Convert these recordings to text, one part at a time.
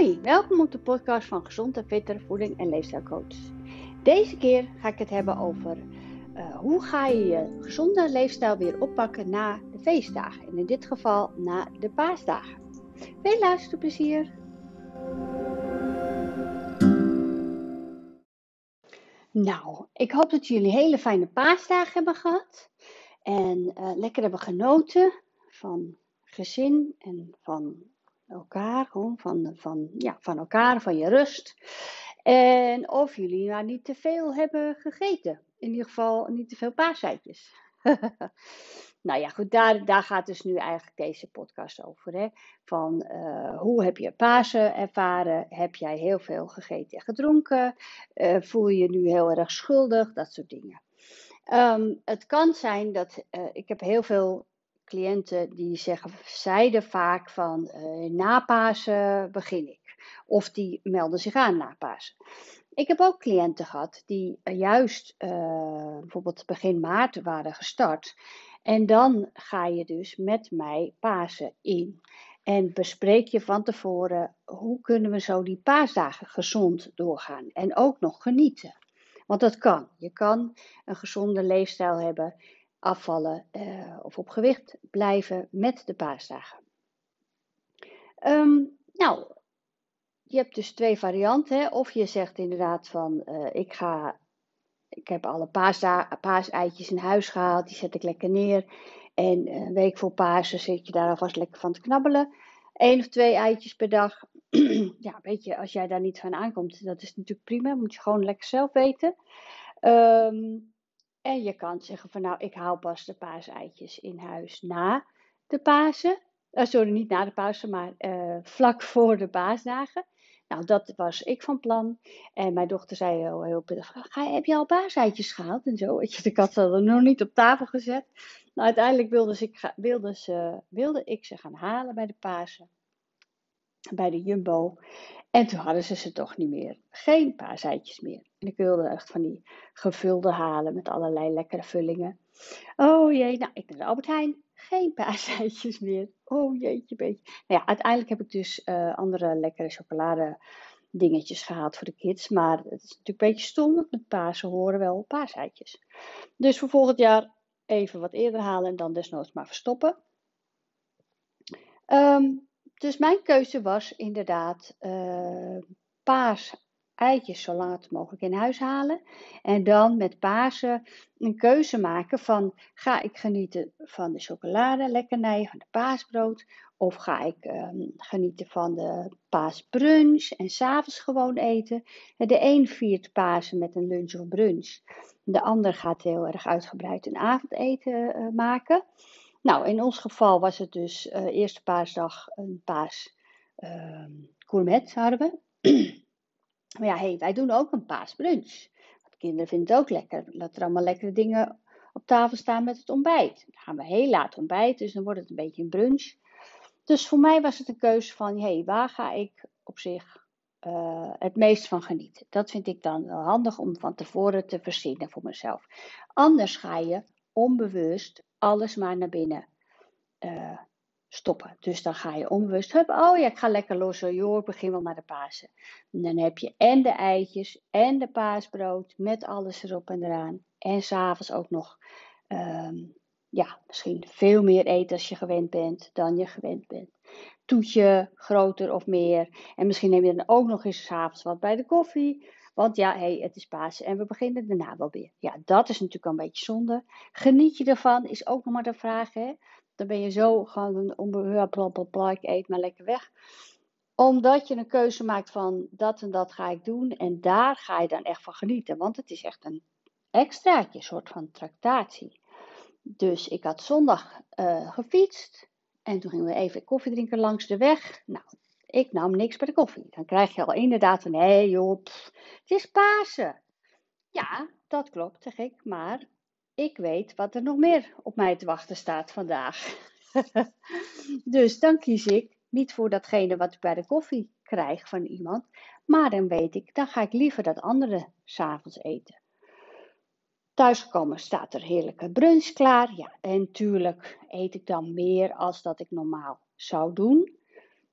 Hoi, welkom op de podcast van Gezond en Fitter Voeding en Leefstijlcoach. Deze keer ga ik het hebben over uh, hoe ga je je gezonde leefstijl weer oppakken na de feestdagen. En in dit geval na de paasdagen. Veel luisterplezier! Nou, ik hoop dat jullie hele fijne paasdagen hebben gehad. En uh, lekker hebben genoten van gezin en van elkaar, gewoon van, van, ja, van elkaar, van je rust. En of jullie nou niet te veel hebben gegeten. In ieder geval niet te veel paaseitjes. nou ja, goed, daar, daar gaat dus nu eigenlijk deze podcast over. Hè? Van uh, hoe heb je Pasen ervaren? Heb jij heel veel gegeten en gedronken? Uh, voel je je nu heel erg schuldig? Dat soort dingen. Um, het kan zijn dat uh, ik heb heel veel cliënten die zeggen, zeiden vaak van uh, na Pasen begin ik. Of die melden zich aan na Pasen. Ik heb ook cliënten gehad die juist uh, bijvoorbeeld begin maart waren gestart. En dan ga je dus met mij Pasen in. En bespreek je van tevoren hoe kunnen we zo die paasdagen gezond doorgaan. En ook nog genieten. Want dat kan. Je kan een gezonde leefstijl hebben afvallen uh, of op gewicht blijven met de paasdagen. Um, nou, je hebt dus twee varianten. Hè? Of je zegt inderdaad van uh, ik ga, ik heb alle paaseitjes in huis gehaald, die zet ik lekker neer. En een week voor Pasen zit je daar alvast lekker van te knabbelen. Eén of twee eitjes per dag. ja, weet je, als jij daar niet van aankomt, dat is natuurlijk prima. Moet je gewoon lekker zelf weten. Um, en je kan zeggen van nou, ik haal pas de paaseitjes in huis na de Pasen. Uh, sorry, niet na de Pasen, maar uh, vlak voor de paasdagen. Nou, dat was ik van plan. En mijn dochter zei heel, heel pittig, heb je al paaseitjes gehaald? En zo, ik had ze nog niet op tafel gezet. Nou, uiteindelijk wilde, ze, wilde, ze, wilde ik ze gaan halen bij de Pasen. Bij de Jumbo. En toen hadden ze ze toch niet meer. Geen paaseitjes meer. En ik wilde echt van die gevulde halen met allerlei lekkere vullingen. Oh jee, nou, ik naar de Albert Heijn. Geen paaseitjes meer. Oh jeetje, beetje. Nou ja, uiteindelijk heb ik dus uh, andere lekkere chocolade dingetjes gehaald voor de kids. Maar het is natuurlijk een beetje stom, want met Pasen horen wel paaseitjes. Dus voor volgend jaar even wat eerder halen en dan desnoods maar verstoppen. Um, dus mijn keuze was inderdaad uh, paas eitjes zo laat mogelijk in huis halen. En dan met Pasen een keuze maken van ga ik genieten van de chocolade lekkernij, van de paasbrood. Of ga ik um, genieten van de paasbrunch en s'avonds gewoon eten. De een viert Pasen met een lunch of brunch. De ander gaat heel erg uitgebreid een avondeten uh, maken. Nou, in ons geval was het dus uh, eerste paasdag een paas uh, hadden we. maar ja, hey, wij doen ook een paasbrunch. Want kinderen vinden het ook lekker. Dat er allemaal lekkere dingen op tafel staan met het ontbijt. Dan gaan we heel laat ontbijten, dus dan wordt het een beetje een brunch. Dus voor mij was het een keuze van, hé, hey, waar ga ik op zich uh, het meest van genieten? Dat vind ik dan wel handig om van tevoren te verzinnen voor mezelf. Anders ga je onbewust alles maar naar binnen uh, stoppen. Dus dan ga je onbewust, hup, oh ja, ik ga lekker lossen, joh, ik begin wel naar de Pasen. En dan heb je en de eitjes en de paasbrood met alles erop en eraan. En s'avonds ook nog, um, ja, misschien veel meer eten als je gewend bent dan je gewend bent. Toetje groter of meer. En misschien neem je dan ook nog eens s'avonds wat bij de koffie. Want ja, hey, het is Pasen en we beginnen daarna wel weer. Ja, dat is natuurlijk al een beetje zonde. Geniet je ervan, is ook nog maar de vraag. Hè? Dan ben je zo gewoon onbewust, ik eet maar lekker weg. Omdat je een keuze maakt van dat en dat ga ik doen. En daar ga je dan echt van genieten. Want het is echt een extraatje, een soort van tractatie. Dus ik had zondag uh, gefietst. En toen gingen we even koffie drinken langs de weg. Nou, ik nam niks bij de koffie. Dan krijg je al inderdaad van, hé hey joh, het is Pasen. Ja, dat klopt, zeg ik. Maar ik weet wat er nog meer op mij te wachten staat vandaag. dus dan kies ik niet voor datgene wat ik bij de koffie krijg van iemand. Maar dan weet ik, dan ga ik liever dat andere s'avonds eten. Thuisgekomen staat er heerlijke brunch klaar. Ja, en tuurlijk eet ik dan meer als dat ik normaal zou doen.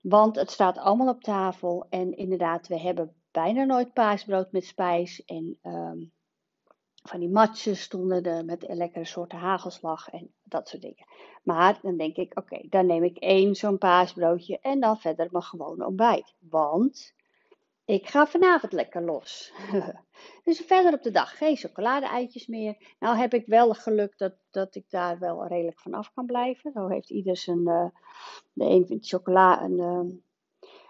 Want het staat allemaal op tafel. En inderdaad, we hebben bijna nooit paasbrood met spijs. En ehm, van die matjes stonden er met lekkere soorten hagelslag en dat soort dingen. Maar dan denk ik, oké, dan neem ik één zo'n paasbroodje en dan verder mijn gewone ontbijt. Want ik ga vanavond lekker los. dus verder op de dag geen chocolade-eitjes meer. Nou heb ik wel geluk dat, dat ik daar wel redelijk van af kan blijven. Zo heeft ieder zijn, uh, de een vindt chocola een, uh,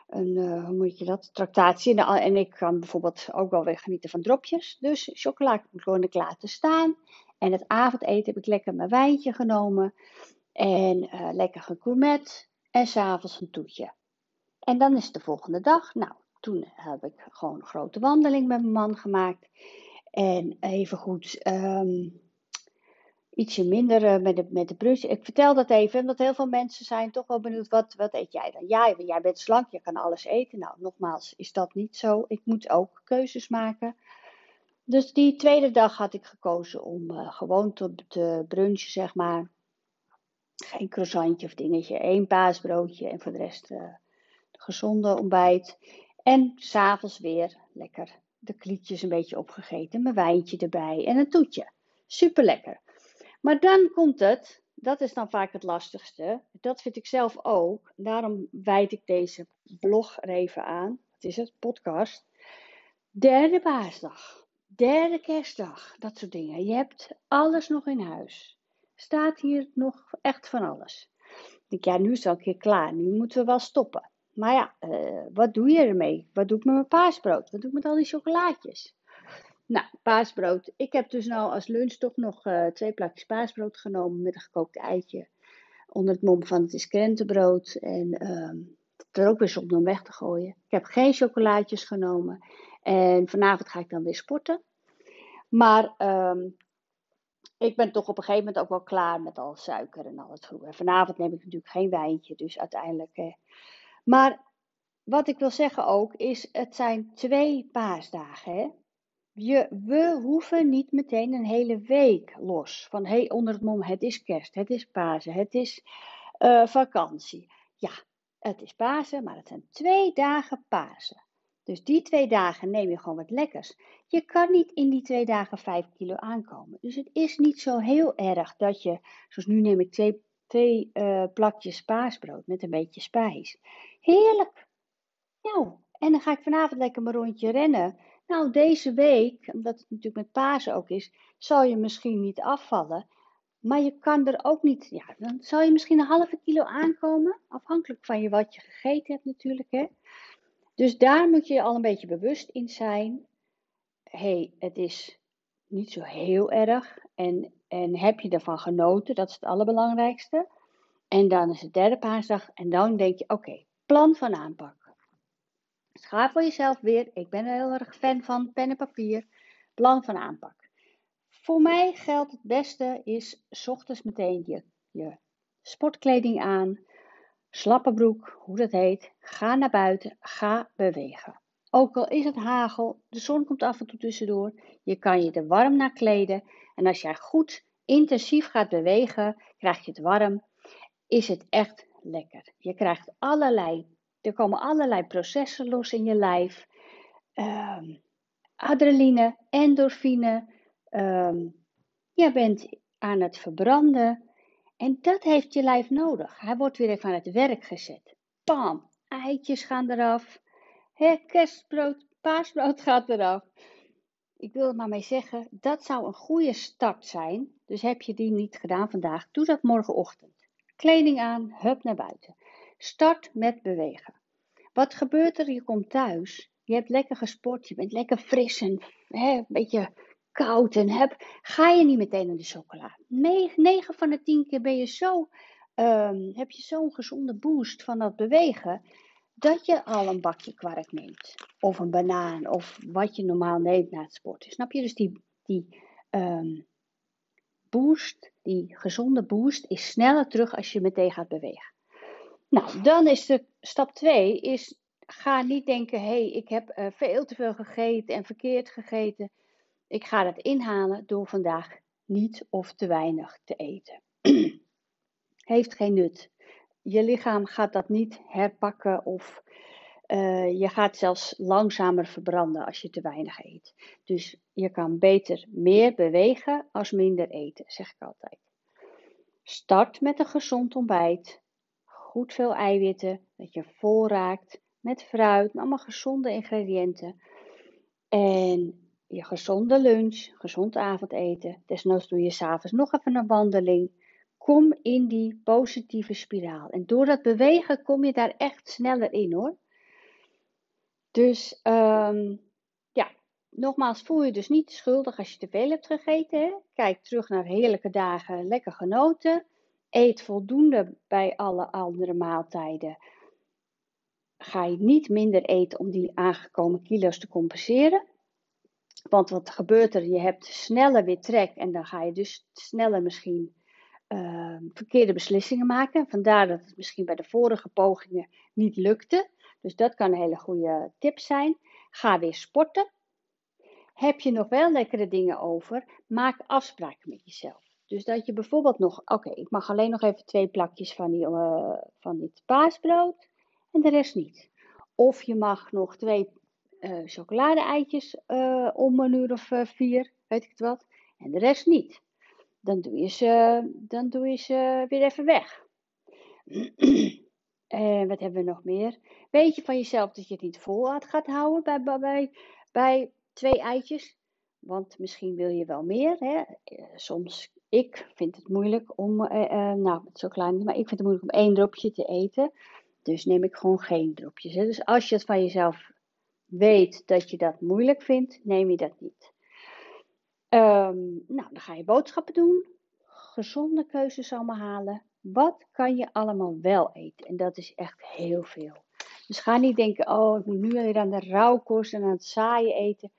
een uh, hoe moet je dat, tractatie. En ik kan bijvoorbeeld ook wel weer genieten van dropjes. Dus chocola kon ik laten staan. En het avondeten heb ik lekker mijn wijntje genomen. En lekker gegourmet. En s'avonds een toetje. En dan is de volgende dag. Nou, toen heb ik gewoon een grote wandeling met mijn man gemaakt. En even goed um, ietsje minder uh, met, de, met de brunch. Ik vertel dat even, omdat heel veel mensen zijn toch wel benieuwd, wat, wat eet jij dan? Ja, jij bent slank, je kan alles eten. Nou, nogmaals, is dat niet zo. Ik moet ook keuzes maken. Dus die tweede dag had ik gekozen om uh, gewoon te, te brunchen, zeg maar. Geen croissantje of dingetje, één paasbroodje en voor de rest uh, gezonde ontbijt. En s'avonds weer lekker de klietjes een beetje opgegeten, mijn wijntje erbij en een toetje. Super lekker. Maar dan komt het, dat is dan vaak het lastigste. Dat vind ik zelf ook. Daarom wijd ik deze blog er even aan. Wat is het? Podcast. Derde paasdag. Derde kerstdag. Dat soort dingen. Je hebt alles nog in huis. Staat hier nog echt van alles. Ik denk, ja, nu is het al een keer klaar. Nu moeten we wel stoppen. Maar ja, uh, wat doe je ermee? Wat doe ik met mijn paasbrood? Wat doe ik met al die chocolaatjes? Nou, paasbrood. Ik heb dus nou als lunch toch nog uh, twee plakjes paasbrood genomen met een gekookt eitje. Onder het mom van het is krentenbrood. En um, er ook weer zonde om weg te gooien. Ik heb geen chocolaatjes genomen. En vanavond ga ik dan weer sporten. Maar um, ik ben toch op een gegeven moment ook wel klaar met al suiker en al het groe. En vanavond neem ik natuurlijk geen wijntje. Dus uiteindelijk... Eh, maar wat ik wil zeggen ook is, het zijn twee paasdagen. Hè? Je, we hoeven niet meteen een hele week los. Van hey, onder het mom, het is kerst, het is Pasen, het is uh, vakantie. Ja, het is Pasen, maar het zijn twee dagen Pasen. Dus die twee dagen neem je gewoon wat lekkers. Je kan niet in die twee dagen vijf kilo aankomen. Dus het is niet zo heel erg dat je, zoals nu neem ik twee, twee uh, plakjes paasbrood met een beetje spijs. Heerlijk. Nou, en dan ga ik vanavond lekker mijn rondje rennen. Nou, deze week, omdat het natuurlijk met Pasen ook is, zal je misschien niet afvallen. Maar je kan er ook niet, ja, dan zal je misschien een halve kilo aankomen. Afhankelijk van je wat je gegeten hebt natuurlijk. Hè. Dus daar moet je al een beetje bewust in zijn. hey, het is niet zo heel erg. En, en heb je ervan genoten, dat is het allerbelangrijkste. En dan is het derde paasdag en dan denk je, oké, Plan van aanpak. Ga voor jezelf weer. Ik ben heel erg fan van pen en papier. Plan van aanpak. Voor mij geldt het beste is s ochtends meteen je, je sportkleding aan. Slappe broek, hoe dat heet. Ga naar buiten. Ga bewegen. Ook al is het hagel, de zon komt af en toe tussendoor. Je kan je er warm naar kleden. En als jij goed intensief gaat bewegen, krijg je het warm. Is het echt lekker. Je krijgt allerlei, er komen allerlei processen los in je lijf. Um, adrenaline, endorfine. Um, je bent aan het verbranden. En dat heeft je lijf nodig. Hij wordt weer even aan het werk gezet. Pam, eitjes gaan eraf. He, kerstbrood, paasbrood gaat eraf. Ik wil er maar mee zeggen, dat zou een goede start zijn. Dus heb je die niet gedaan vandaag, doe dat morgenochtend. Kleding aan, hup naar buiten. Start met bewegen. Wat gebeurt er? Je komt thuis. Je hebt lekker gesport. Je bent lekker fris en een beetje koud. En heb, ga je niet meteen naar de chocola. 9 van de 10 keer ben je zo, um, heb je zo'n gezonde boost van dat bewegen. Dat je al een bakje kwark neemt. Of een banaan. Of wat je normaal neemt na het sporten. Snap je? Dus die, die um, boost, die gezonde boost, is sneller terug als je meteen gaat bewegen. Nou, dan is de stap 2 is ga niet denken, hé, hey, ik heb uh, veel te veel gegeten en verkeerd gegeten. Ik ga dat inhalen door vandaag niet of te weinig te eten. Heeft geen nut. Je lichaam gaat dat niet herpakken of uh, je gaat zelfs langzamer verbranden als je te weinig eet. Dus je kan beter meer bewegen als minder eten, zeg ik altijd. Start met een gezond ontbijt. Goed veel eiwitten, dat je vol raakt met fruit, allemaal gezonde ingrediënten. En je gezonde lunch, gezond avondeten. Desnoods doe je s'avonds nog even een wandeling. Kom in die positieve spiraal. En door dat bewegen kom je daar echt sneller in hoor. Dus um, ja, nogmaals, voel je dus niet schuldig als je te veel hebt gegeten. Hè? Kijk terug naar heerlijke dagen, lekker genoten. Eet voldoende bij alle andere maaltijden. Ga je niet minder eten om die aangekomen kilo's te compenseren. Want wat gebeurt er? Je hebt sneller weer trek en dan ga je dus sneller misschien uh, verkeerde beslissingen maken. Vandaar dat het misschien bij de vorige pogingen niet lukte. Dus dat kan een hele goede tip zijn. Ga weer sporten. Heb je nog wel lekkere dingen over? Maak afspraken met jezelf. Dus dat je bijvoorbeeld nog, oké, ik mag alleen nog even twee plakjes van, die, uh, van dit paasbrood en de rest niet. Of je mag nog twee uh, chocolade-eitjes uh, om een uur of vier, weet ik het wat, en de rest niet. Dan doe je ze, dan doe je ze weer even weg. En wat hebben we nog meer? Weet je van jezelf dat je het niet vol gaat houden bij, bij, bij twee eitjes? Want misschien wil je wel meer. Hè? Eh, soms, ik vind het moeilijk om, eh, eh, nou, het zo klein, maar ik vind het moeilijk om één dropje te eten. Dus neem ik gewoon geen dropjes. Dus als je het van jezelf weet dat je dat moeilijk vindt, neem je dat niet. Um, nou, dan ga je boodschappen doen. Gezonde keuzes allemaal halen. Wat kan je allemaal wel eten? En dat is echt heel veel. Dus ga niet denken, oh, ik moet nu weer aan de rauwkost en aan het saaien eten.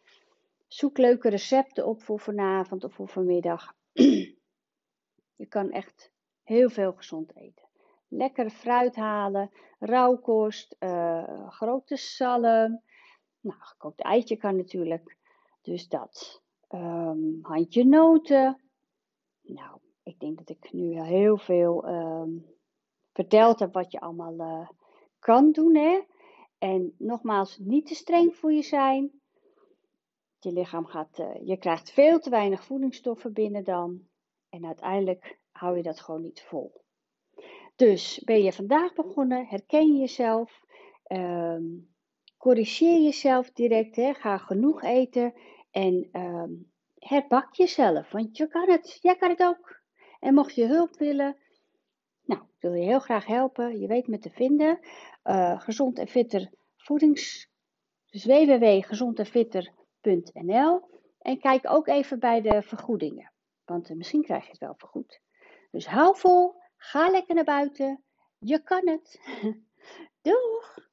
Zoek leuke recepten op voor vanavond of voor vanmiddag. je kan echt heel veel gezond eten. Lekker fruit halen, rauwkost, uh, grote zalm. Nou, gekookt eitje kan natuurlijk. Dus dat. Um, handje noten. Nou, ik denk dat ik nu heel veel um, verteld heb wat je allemaal uh, kan doen. Hè? En nogmaals, niet te streng voor je zijn. Je lichaam gaat, uh, je krijgt veel te weinig voedingsstoffen binnen dan. En uiteindelijk hou je dat gewoon niet vol. Dus ben je vandaag begonnen, herken je jezelf, um, corrigeer jezelf direct, hè? ga genoeg eten en um, herbak jezelf, want je kan het, jij kan het ook. En mocht je hulp willen, nou, ik wil je heel graag helpen. Je weet me te vinden. Uh, gezond en fitter voedings... Dus www.gezondenfitter.nl En kijk ook even bij de vergoedingen. Want uh, misschien krijg je het wel vergoed. Dus hou vol, ga lekker naar buiten. Je kan het. Doeg!